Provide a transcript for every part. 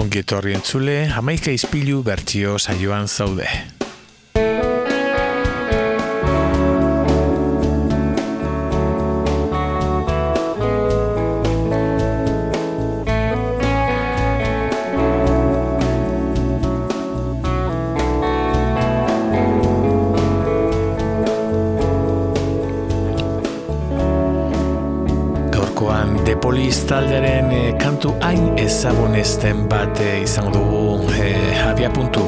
Ongi etorri entzule, hamaika izpilu bertio saioan zaude. Kantu hain ezagunezten bat e, izango dugu e, abia puntu.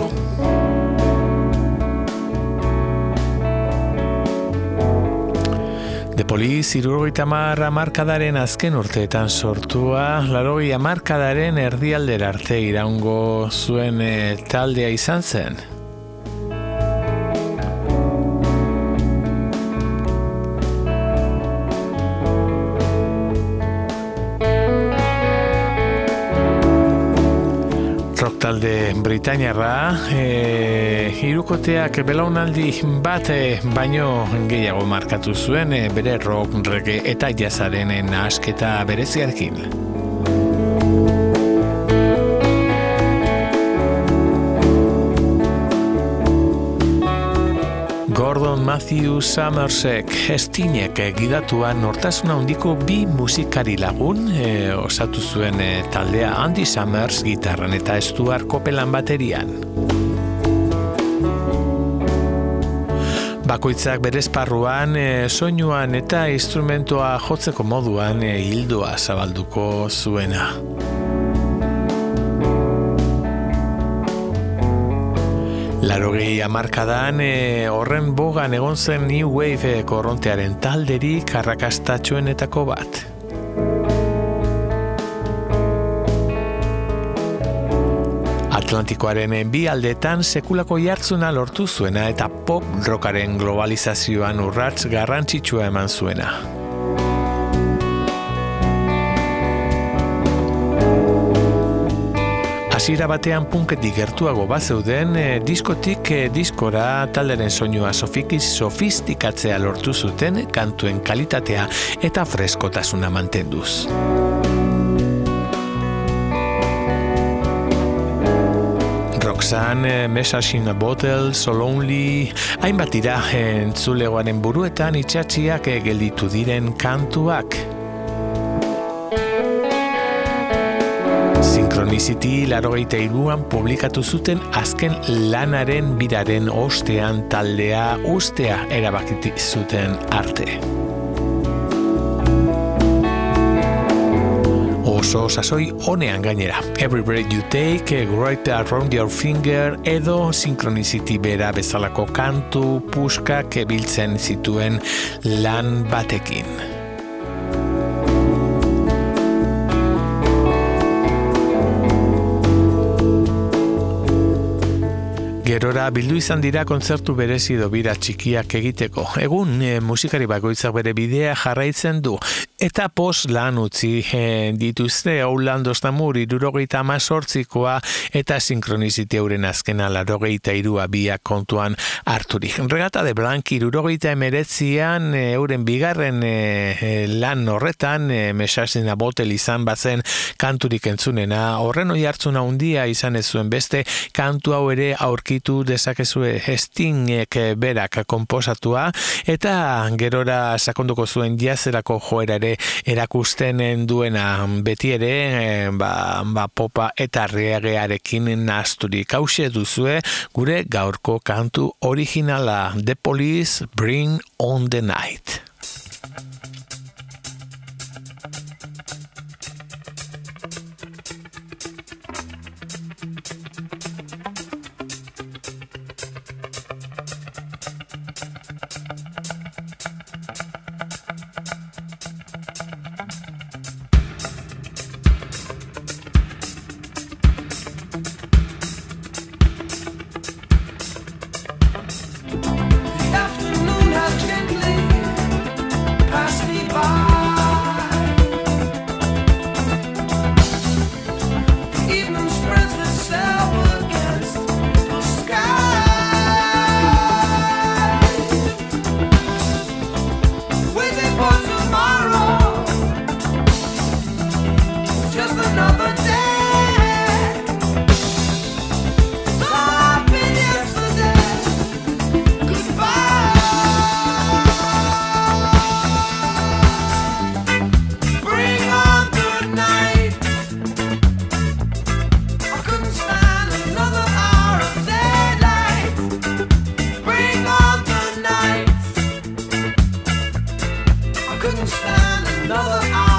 De Poliz, irurogeita marra markadaren azken urteetan sortua, larogei markadaren erdialder arte iraungo zuen taldea izan zen. Britainiarra e, irukoteak belaunaldi bat e, baino gehiago markatu zuen e, bere rock, reggae eta jazaren nahasketa bereziarekin. Gordon Matthew Summersek estinek gidatua nortasuna handiko bi musikari lagun e, osatu zuen e, taldea Andy Summers gitarran eta Stuart Copeland baterian. Bakoitzak berezparruan, e, soinuan eta instrumentoa jotzeko moduan e, hildoa zabalduko zuena. Larogei amarkadan e, horren bogan egon zen New Wave e, korrontearen talderi karrakastatxoenetako bat. Atlantikoaren bi aldetan sekulako jartzuna lortu zuena eta pop rockaren globalizazioan urratz garrantzitsua eman zuena. Hasiera batean punketik gertuago bat zeuden e, diskotik e, diskora talderen soinua sofikiz sofistikatzea lortu zuten kantuen kalitatea eta freskotasuna mantenduz. Roxanne, Message in a Bottle, So Lonely, hainbat dira entzulegoaren buruetan itxatxiak gelditu diren kantuak. Synchronicity larogeita iruan publikatu zuten azken lanaren biraren ostean taldea ustea erabakiti zuten arte. Oso sasoi honean gainera. Every breath you take, right around your finger, edo Synchronicity bera bezalako kantu puskak ebiltzen zituen lan batekin. Bildu izan dira kontzertu berezi bira txikiak egiteko. Egun e, musikari bakoitzak bere bidea jarraitzen du. Eta pos lan utzi e, dituzte Aulando Stamur irurogeita amazortzikoa eta sinkronizite euren azkena larogeita irua biak kontuan harturik. Regata de Blanc irurogeita emeretzian e, euren bigarren e, lan horretan e, mesazina botel izan bazen kanturik entzunena. Horren oi hartzuna undia izan ez zuen beste kantu hau ere aurkitu dezakezue Stingek berak konposatua eta gerora sakonduko zuen jazerako joera ere erakusten duena beti ere eh, ba, ba popa eta reagearekin nasturi kause duzue gure gaurko kantu originala The Police Bring on the Night. couldn't stand another hour.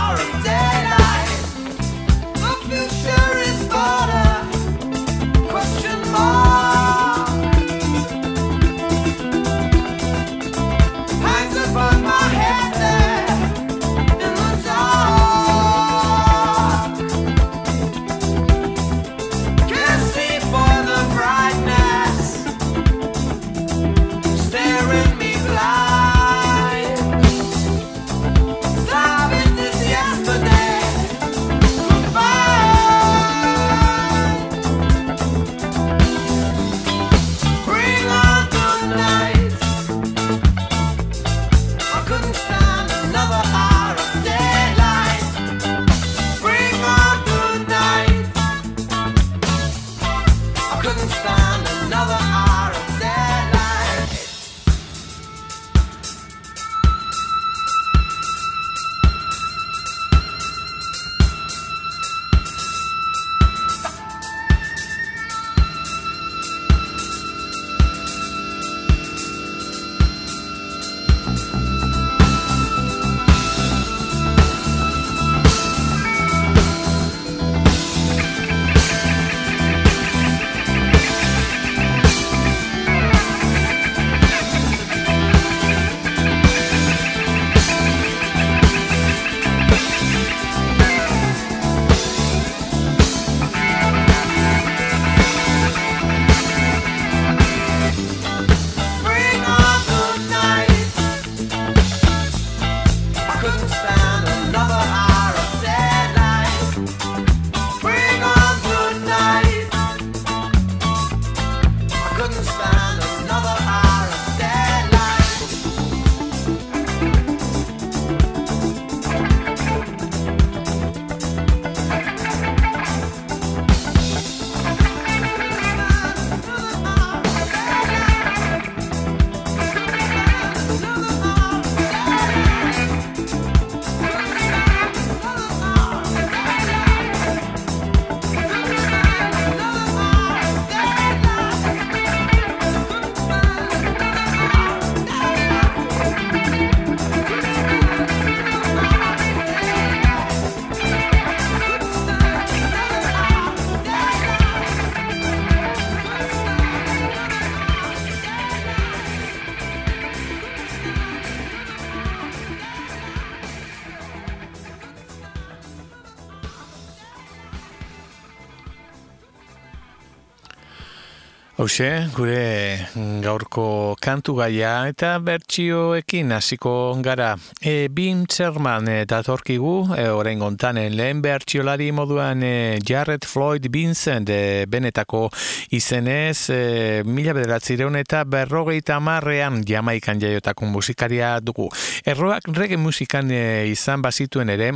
Hauxe, gure gaurko kantu gaia eta bertsioekin hasiko gara. E, Bim Zerman e, datorkigu, e, orain gontanen lehen bertsiolari moduan e, Jared Floyd Vincent e, benetako izenez, e, mila bederatzireun eta berrogeita marrean jamaikan jaiotako musikaria dugu. Erroak rege musikan e, izan bazituen ere,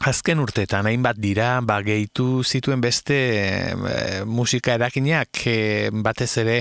Azken urteetan hainbat dira, ba, gehitu zituen beste e, musika erakinak e, batez ere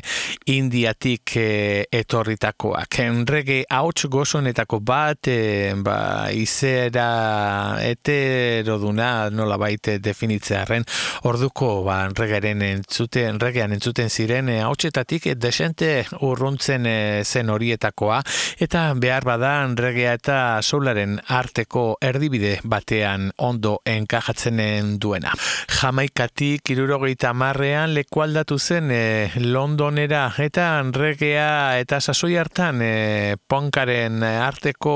indiatik e, etorritakoak. Enrege hauts gozonetako bat, e, ba, izera eteroduna nola baite definitzearen, orduko ba, enregeren entzuten, enregean entzuten ziren e, hautsetatik desente urruntzen e, zen horietakoa, eta behar bada enregea eta solaren arteko erdibide batean ondo enkajatzenen duena. Jamaikatik irurogeita marrean lekualdatu zen e, Londonera eta regea eta sasoi hartan e, ponkaren arteko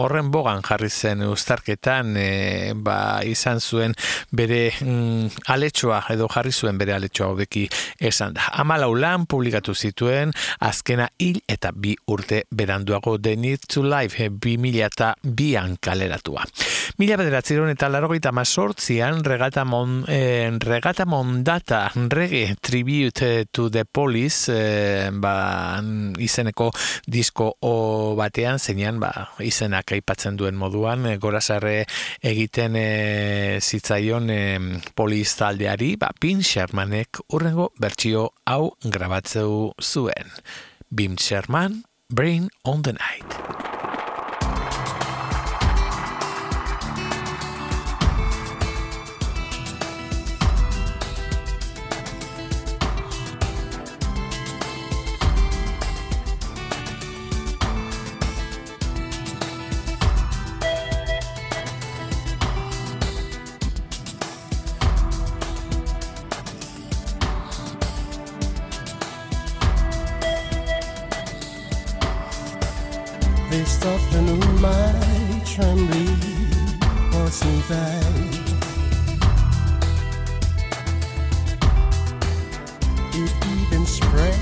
horren bogan jarri zen ustarketan e, ba, izan zuen bere mm, aletxoa edo jarri zuen bere aletxoa hobeki esan da. Amalau lan publikatu zituen azkena hil eta bi urte beranduago The Need to Life eta bian kaleratua. Mila bederatzeron eta larogeita mazortzian regata, mon, eh, regata mondata rege tribute to the police eh, ba, izeneko disko o batean zeinan ba, izenak aipatzen duen moduan eh, gorazarre egiten eh, zitzaion eh, poliz taldeari ba, Pin Shermanek urrengo bertsio hau grabatzeu zuen. Bim Sherman, Brain on the Night. Me It even spread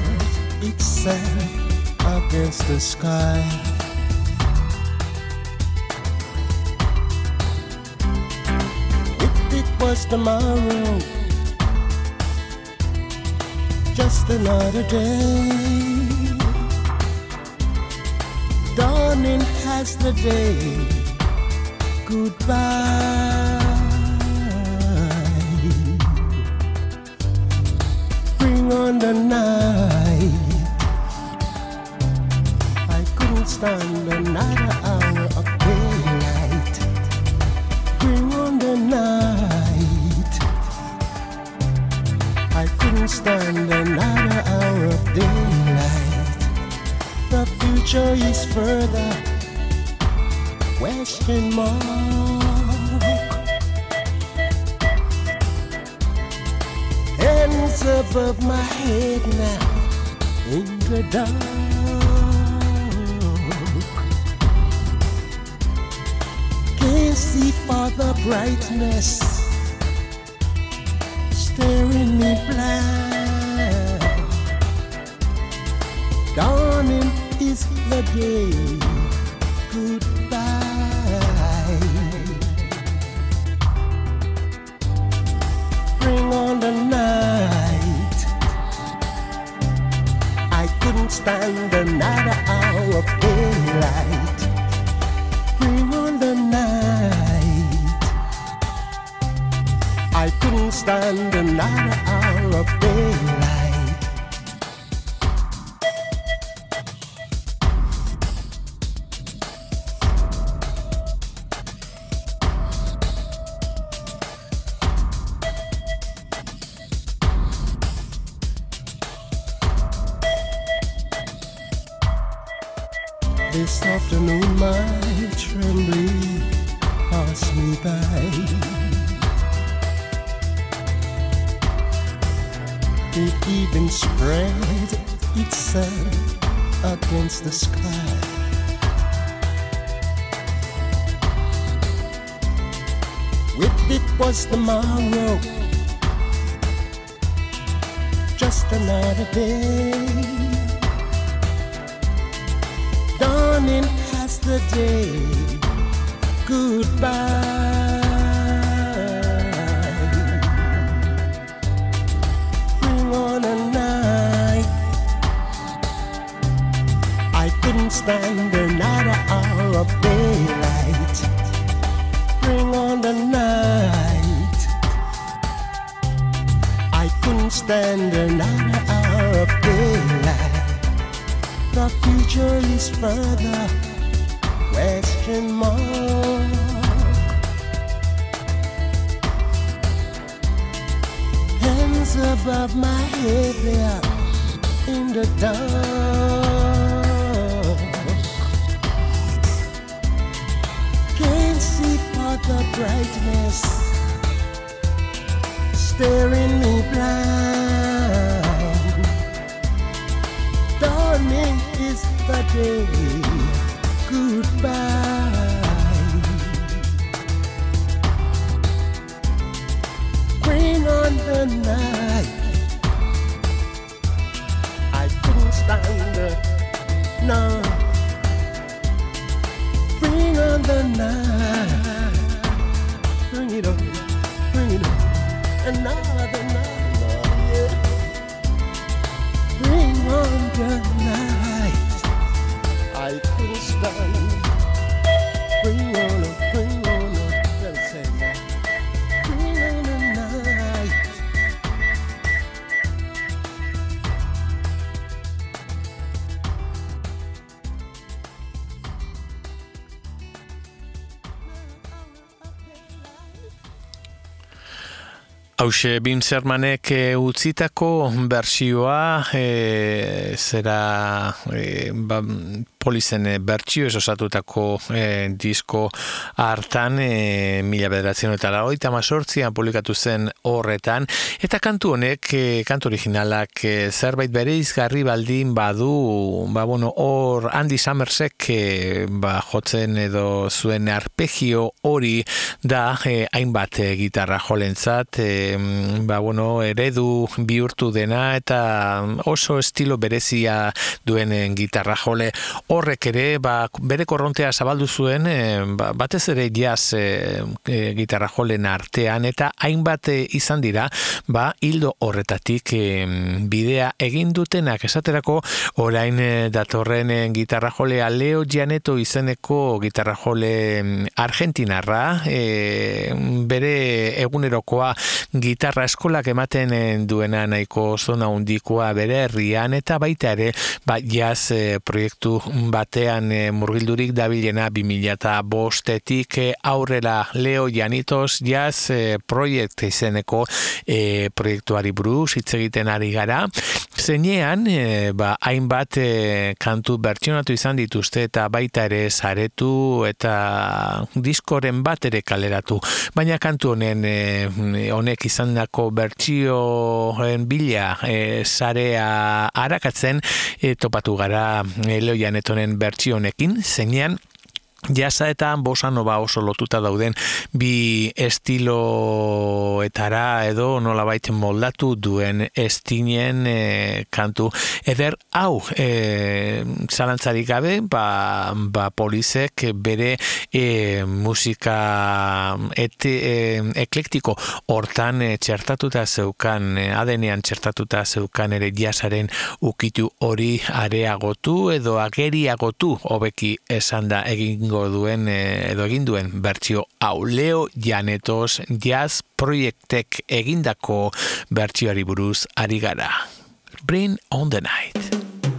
itself against the sky. If it was tomorrow Just another day. Dawning has the day. Goodbye. Bring on the night. I couldn't stand another hour of daylight. Bring on the night. I couldn't stand another hour of daylight the future is further. Question mark. Hands above my head now in the dark. Can't see for the brightness staring me blind. Dawning is the day. Goodbye. Stand another hour of daylight. Stand another hour of daylight. Bring on the night. I couldn't stand another hour of daylight. The future is further. Question mark. Hands above my head, there in the dark. Hauxe, Bim Sermanek e, utzitako bertsioa e, zera e, ba, polizen e, bertsio esosatutako e, disko hartan e, mila bederatzen eta lagoita mazortzian publikatu zen horretan. Eta kantu honek, e, kantu originalak e, zerbait bere izgarri baldin badu ba bueno, hor Andy Summersek e, ba, jotzen edo zuen arpegio hori da e, hainbat e, gitarra jolentzat e, ba, bueno, eredu bihurtu dena eta oso estilo berezia duen gitarra jole horrek ere ba, bere korrontea zabaldu zuen e, ba, batez ere jazz e, e, gitarra jolen artean eta hainbat izan dira ba, hildo horretatik e, bidea egin dutenak. Esaterako orain e, datorren e, gitarra jolea Leo Gianeto izeneko gitarra jole argentinarra e, bere egunerokoa gitarra eskolak ematen duena nahiko zona undikoa bere herrian eta baita ere ba, jazz e, proiektu batean e, murgildurik dabilena 2000 bostetik e, aurrera. Leo Janitos jazz e, proiekt izeneko e, proiektuari buruz hitz egiten ari gara. Zeinean e, ba, hainbat e, kantu bertsionatu izan dituzte eta baita ere saretu eta diskoren bat ere kaleratu. Baina kantu honen honek izandako bertsioen bila e, sarea arakatzen e, topatu gara Leo Janetonen bertsio honekin zeinean Jasa eta bosa nova oso lotuta dauden bi estiloetara edo nolabait moldatu duen estinen e, kantu. Eder hau e, zalantzarik gabe ba, ba polizek bere e, musika et, e, eklektiko hortan e, txertatuta zeukan adenean txertatuta zeukan ere jasaren ukitu hori areagotu edo ageriagotu hobeki esan da egingo duen e, edo egin duen bertsio hau Leo Janetos Jazz Proiektek egindako bertsioari buruz ari gara. Bring on the night.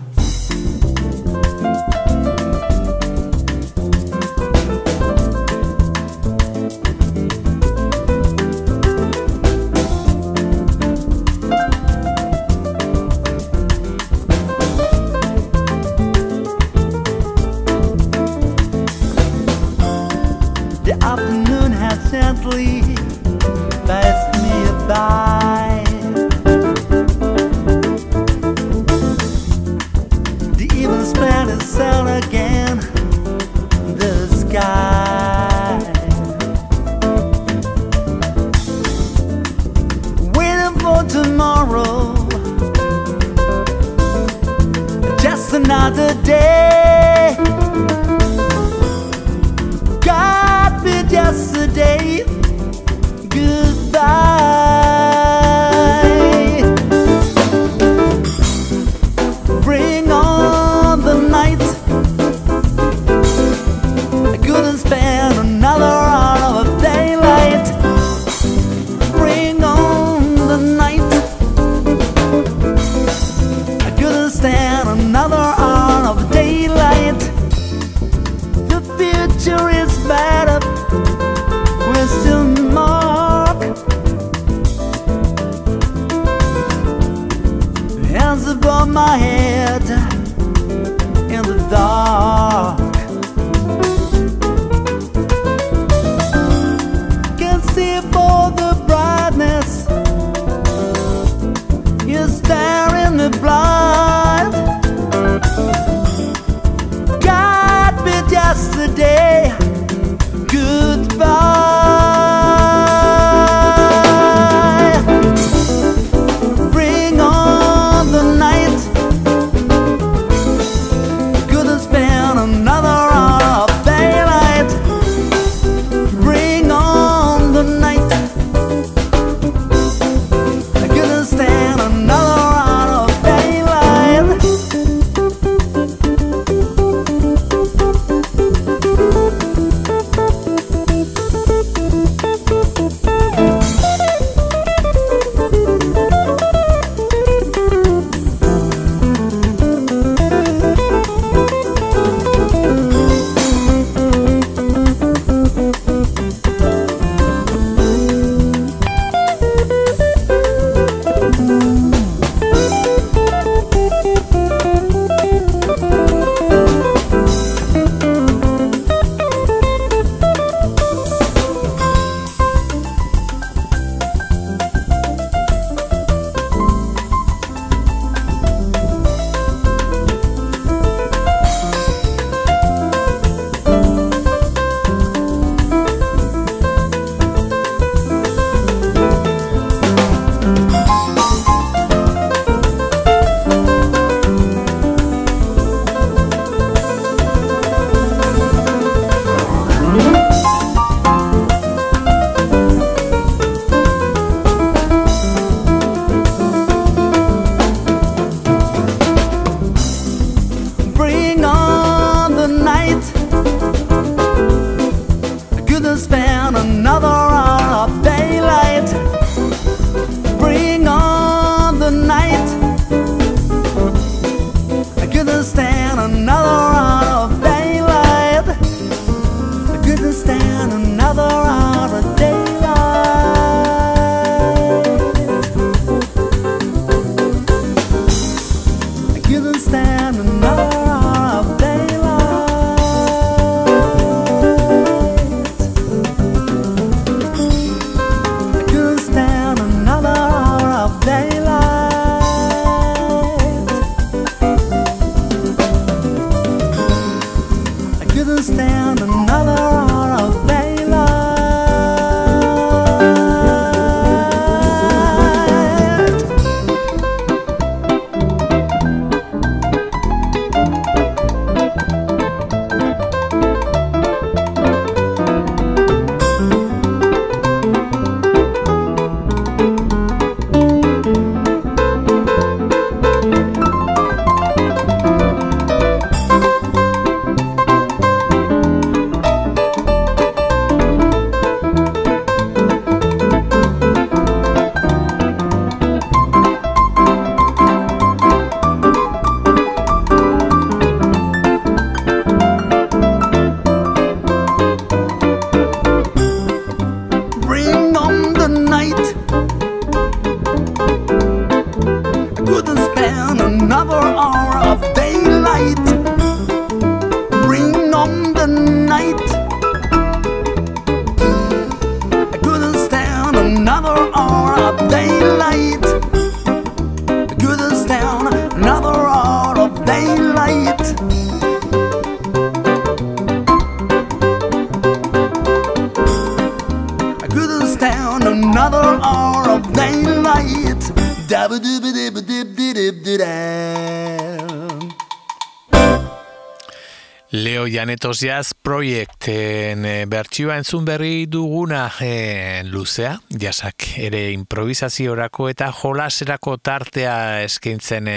Leo Janetos Jazz Projecten e, bertsioa entzun berri duguna e, luzea, jasak ere improvisaziorako eta jolaserako tartea eskaintzen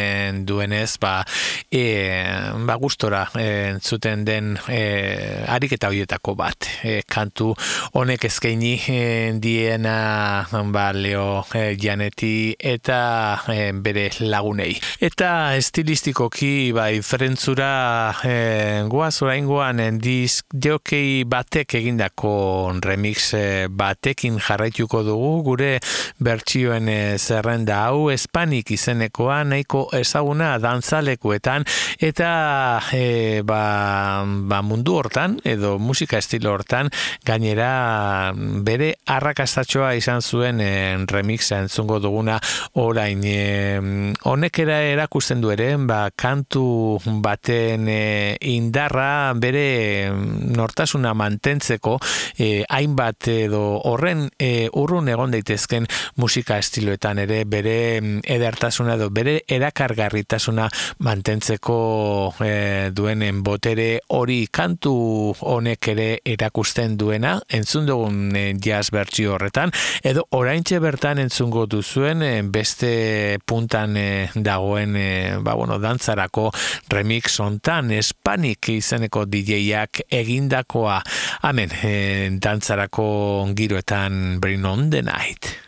duenez, ba, e, ba gustora entzuten den e, ariketa horietako bat. E, kantu honek eskaini e, diena ba, Leo e, Janeti eta e, bere lagunei. Eta estilistikoki ba, diferentzura e, goaz oraingoan eh, disk jokei batek egindako remix eh, batekin jarraituko dugu. Gure bertsioen eh, zerrenda hau espanik izenekoa nahiko ezaguna dantzalekuetan. Eta e, ba, ba mundu hortan edo musika estilo hortan gainera bere arrakastatxoa izan zuen en remixa entzungo duguna orain. Honek era erakusten du ere ba, kantu baten e, indar bere nortasuna mantentzeko eh, hainbat edo horren eh, urrun egon daitezken musika estiloetan ere bere mm, edertasuna edo bere erakargarritasuna mantentzeko eh, duenen botere hori kantu honek ere erakusten duena. Entzun dugun eh, jazz bertsio horretan. Edo oraintxe bertan entzungo duzuen eh, beste puntan eh, dagoen eh, ba, bueno, dantzarako remix ontan espanik izeneko DJak egindakoa. Amen. E, dantzarako giroetan bring on the night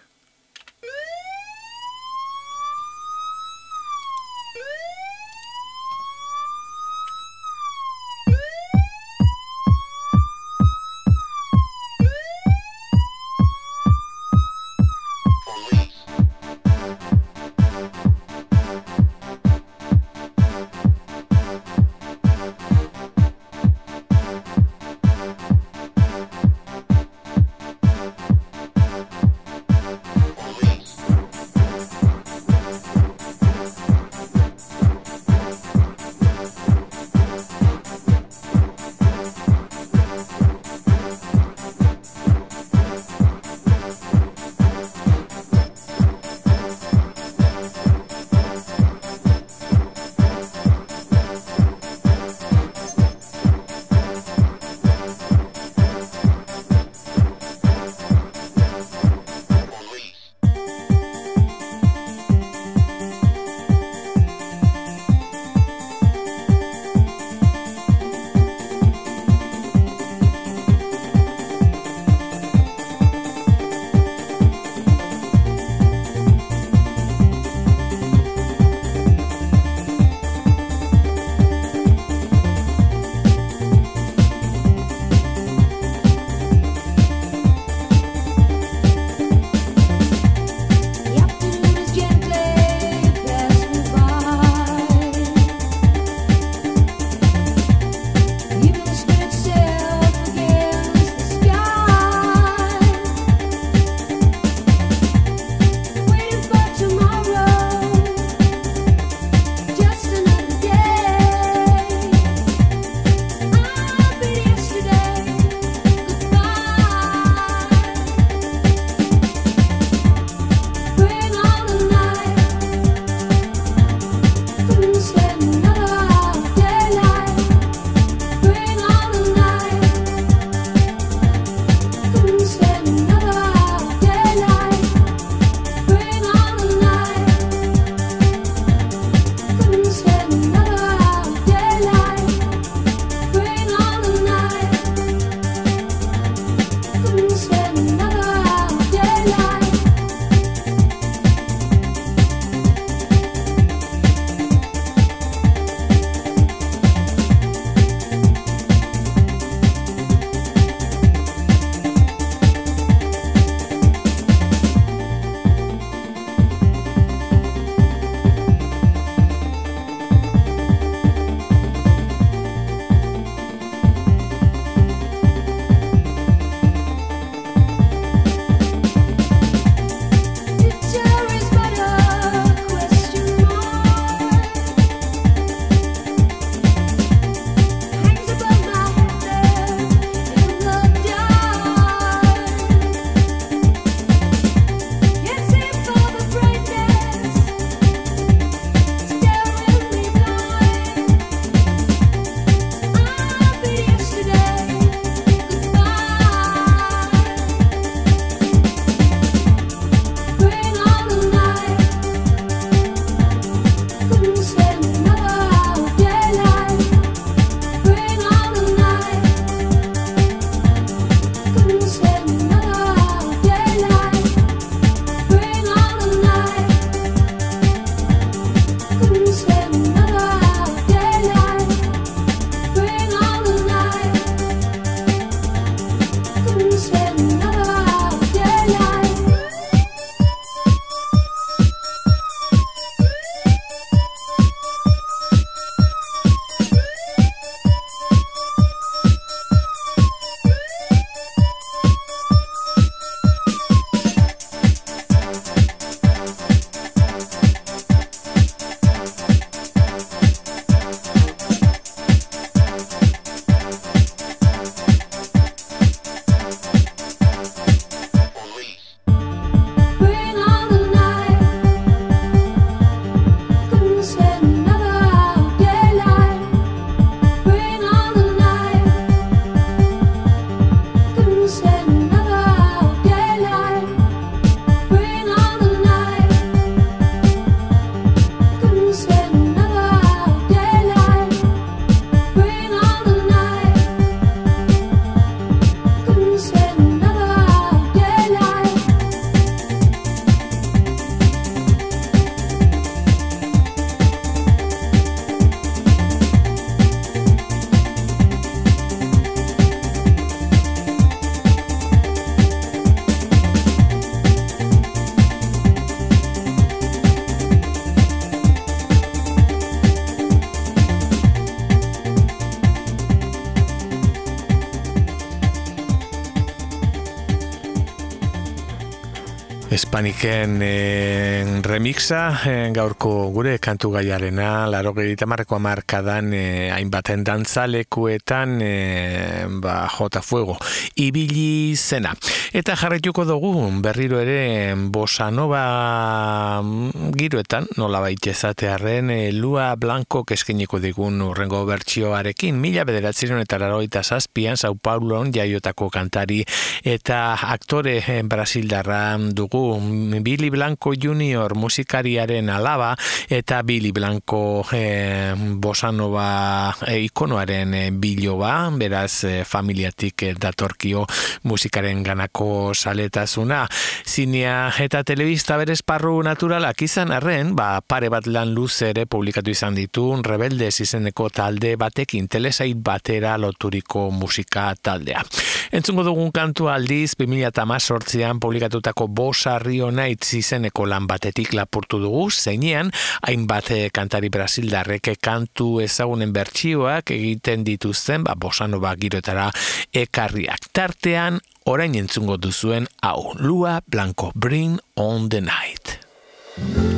אני כן, אה, e, remixa e, gaurko gure kantu gaiarena, laro gehieta marreko amarkadan e, hainbaten dantzalekuetan e, ba, jota fuego. Ibili zena. Eta jarretuko dugu berriro ere bosa nova mm, giroetan, nola baita ezatearen, e, Lua Blanco keskeniko digun urrengo bertsioarekin, mila bederatziron eta laroita zazpian, Sao Paulon jaiotako kantari eta aktore Brasildarra dugu Billy Blanco Junior musikariaren alaba eta Billy Blanco e, bosanova e, ikonoaren e, biloba, beraz e, familiatik e, datorkio musikaren ganako saletasuna. Zinea eta telebista berez parru naturalak izan arren, ba, pare bat lan luz ere publikatu izan ditu, rebelde izeneko talde batekin telesait batera loturiko musika taldea. Entzungo dugun kantu aldiz, 2008an publikatutako bosa Rio Nights izeneko lan batetik lapurtu dugu, zeinean, hainbat eh, kantari brasildarreke kantu ezagunen bertsioak egiten dituzten, ba, bosano ba, girotara ekarriak. Tartean, orain entzungo duzuen, hau, Lua Blanco, Bring on the Night.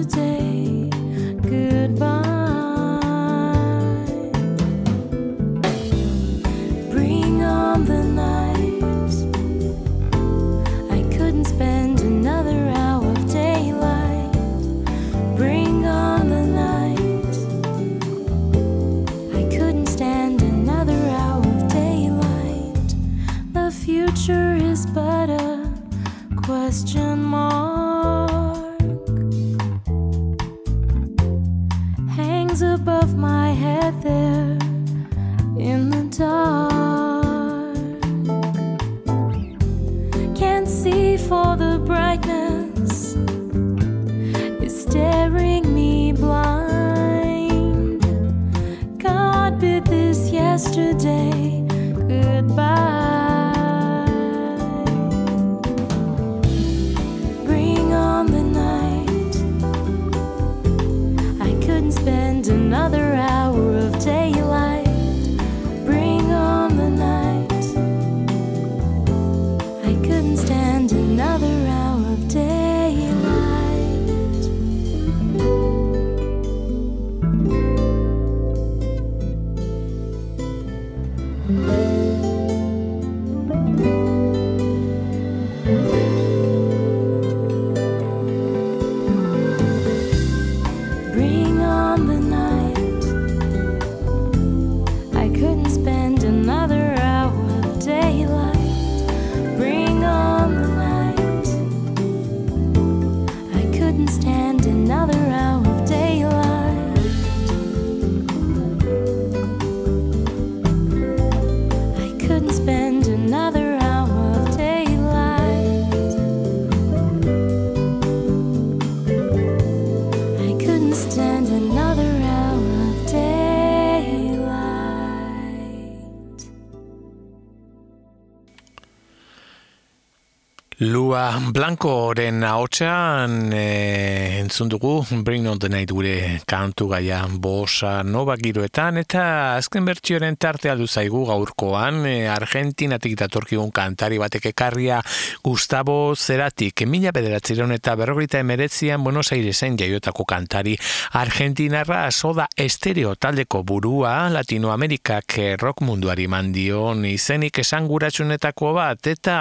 Lua Blancoren ahotsan e, entzun dugu Bring on the Night gure kantu gaia bosa nova giroetan eta azken bertsioaren tartea du zaigu gaurkoan e, Argentinatik datorkigun kantari batek ekarria Gustavo Zeratik. Mila bederatziron eta berrogeita emeretzian Buenos Airesen jaiotako kantari Argentinarra soda estereo taldeko burua Latinoamerikak rock munduari mandion izenik esanguratsunetako bat eta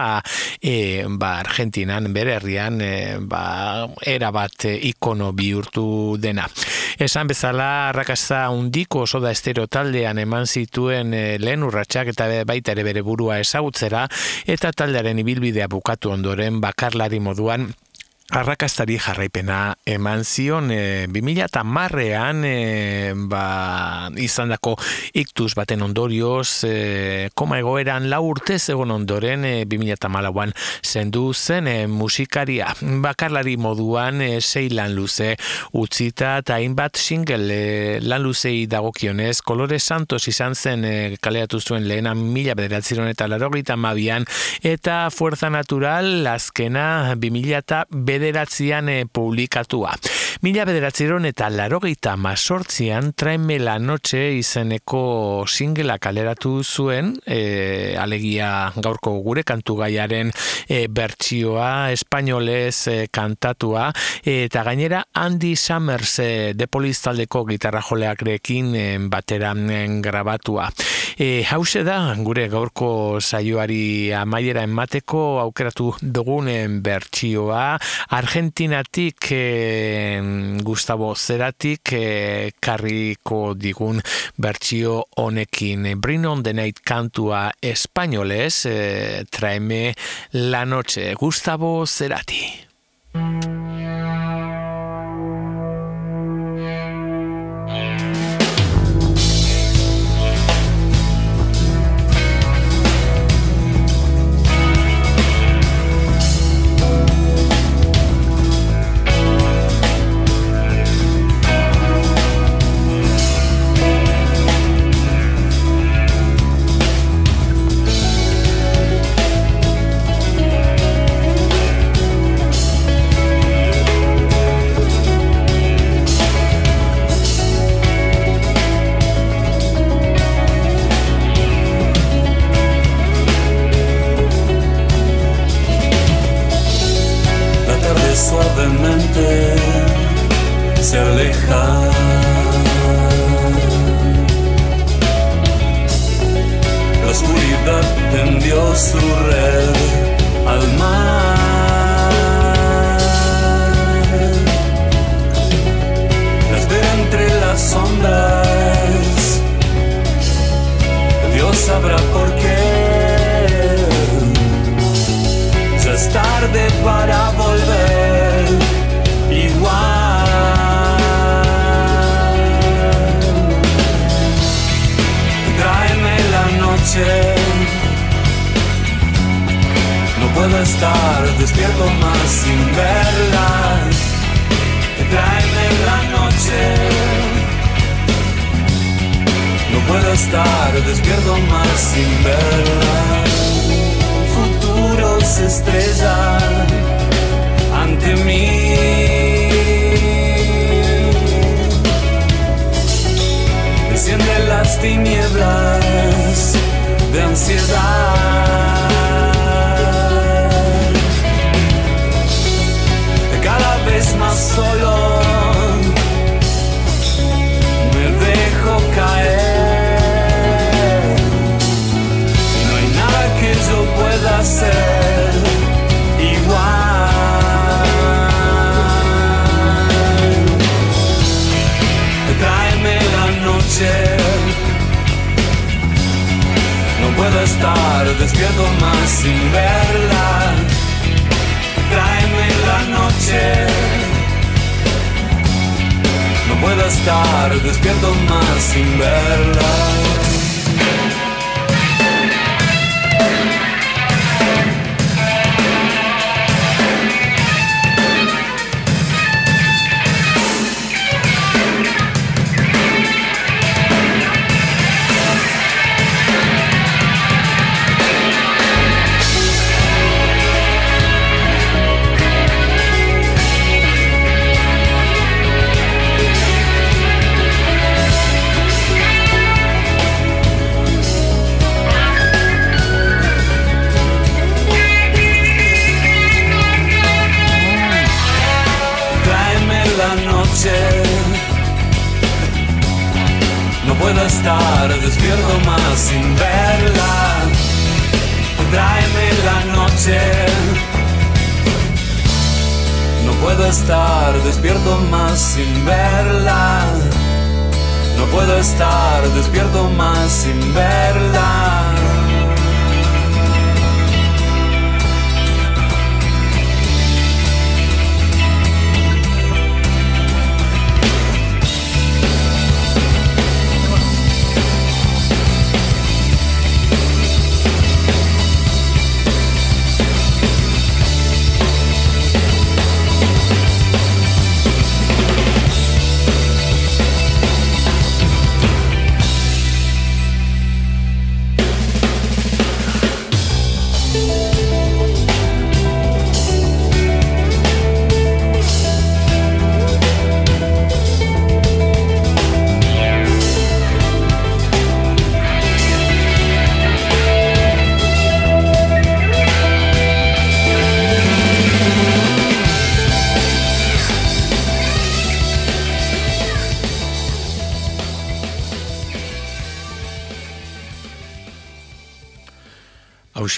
e, ba, Argentinan bere herrian e, ba, era bat e, ikono bihurtu dena. Esan bezala arrakasta undiko oso da estero taldean eman zituen e, lehen urratsak eta baita ere bere burua ezagutzera eta taldearen ibilbidea bukatu ondoren bakarlari moduan arrakastari jarraipena eman zion e, 2000 eta marrean e, ba, izan dako iktus baten ondorioz e, koma egoeran lau urtez egon ondoren e, 2000 eta malauan zendu zen e, musikaria. Bakarlari moduan e, sei lan luze utzita eta hainbat single e, lan luzei dagokionez kolore santos izan zen e, kaleatu zuen lehenan mila bederatziron eta larogita mabian eta fuerza natural azkena 2000 eta bederatzean e, publikatua. Mila bederatzeron eta larogeita masortzian traeme la noche izeneko singela kaleratu zuen, e, alegia gaurko gure kantu gaiaren e, bertsioa, espainolez e, kantatua, eta gainera Andy Summers e, depolistaldeko gitarra joleak rekin e, batera grabatua. E, hause da, gure gaurko saioari amaiera emateko aukeratu dugunen bertsioa, Argentinatik e, Gustavo Zeratik e, karriko digun bertsio honekin. Bring on the Night kantua espainolez e, traeme la noche. Gustavo Zerati sin verlas te traen en la noche. No puedo estar despierto más sin verlas. Futuros se ante mí. Descienden las tinieblas de ansiedad. Verla. Tráeme la noche. No puedo estar despierto más sin verla.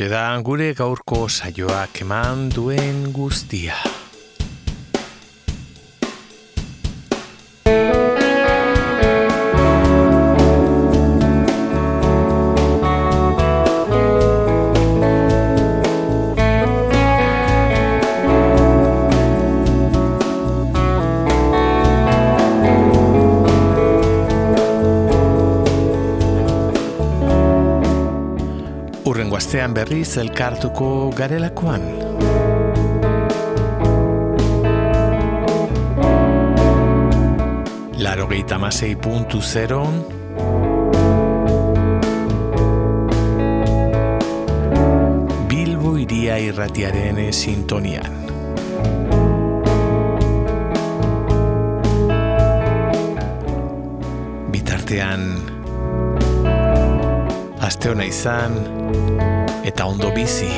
Hau da gure gaurko saioak eman duen guztia. Astean berriz elkartuko garelakoan. Laro gehieta masei puntu zeron. Bilbo iria irratiaren sintonian. Bitartean, aste hona izan, eta ondo bizi.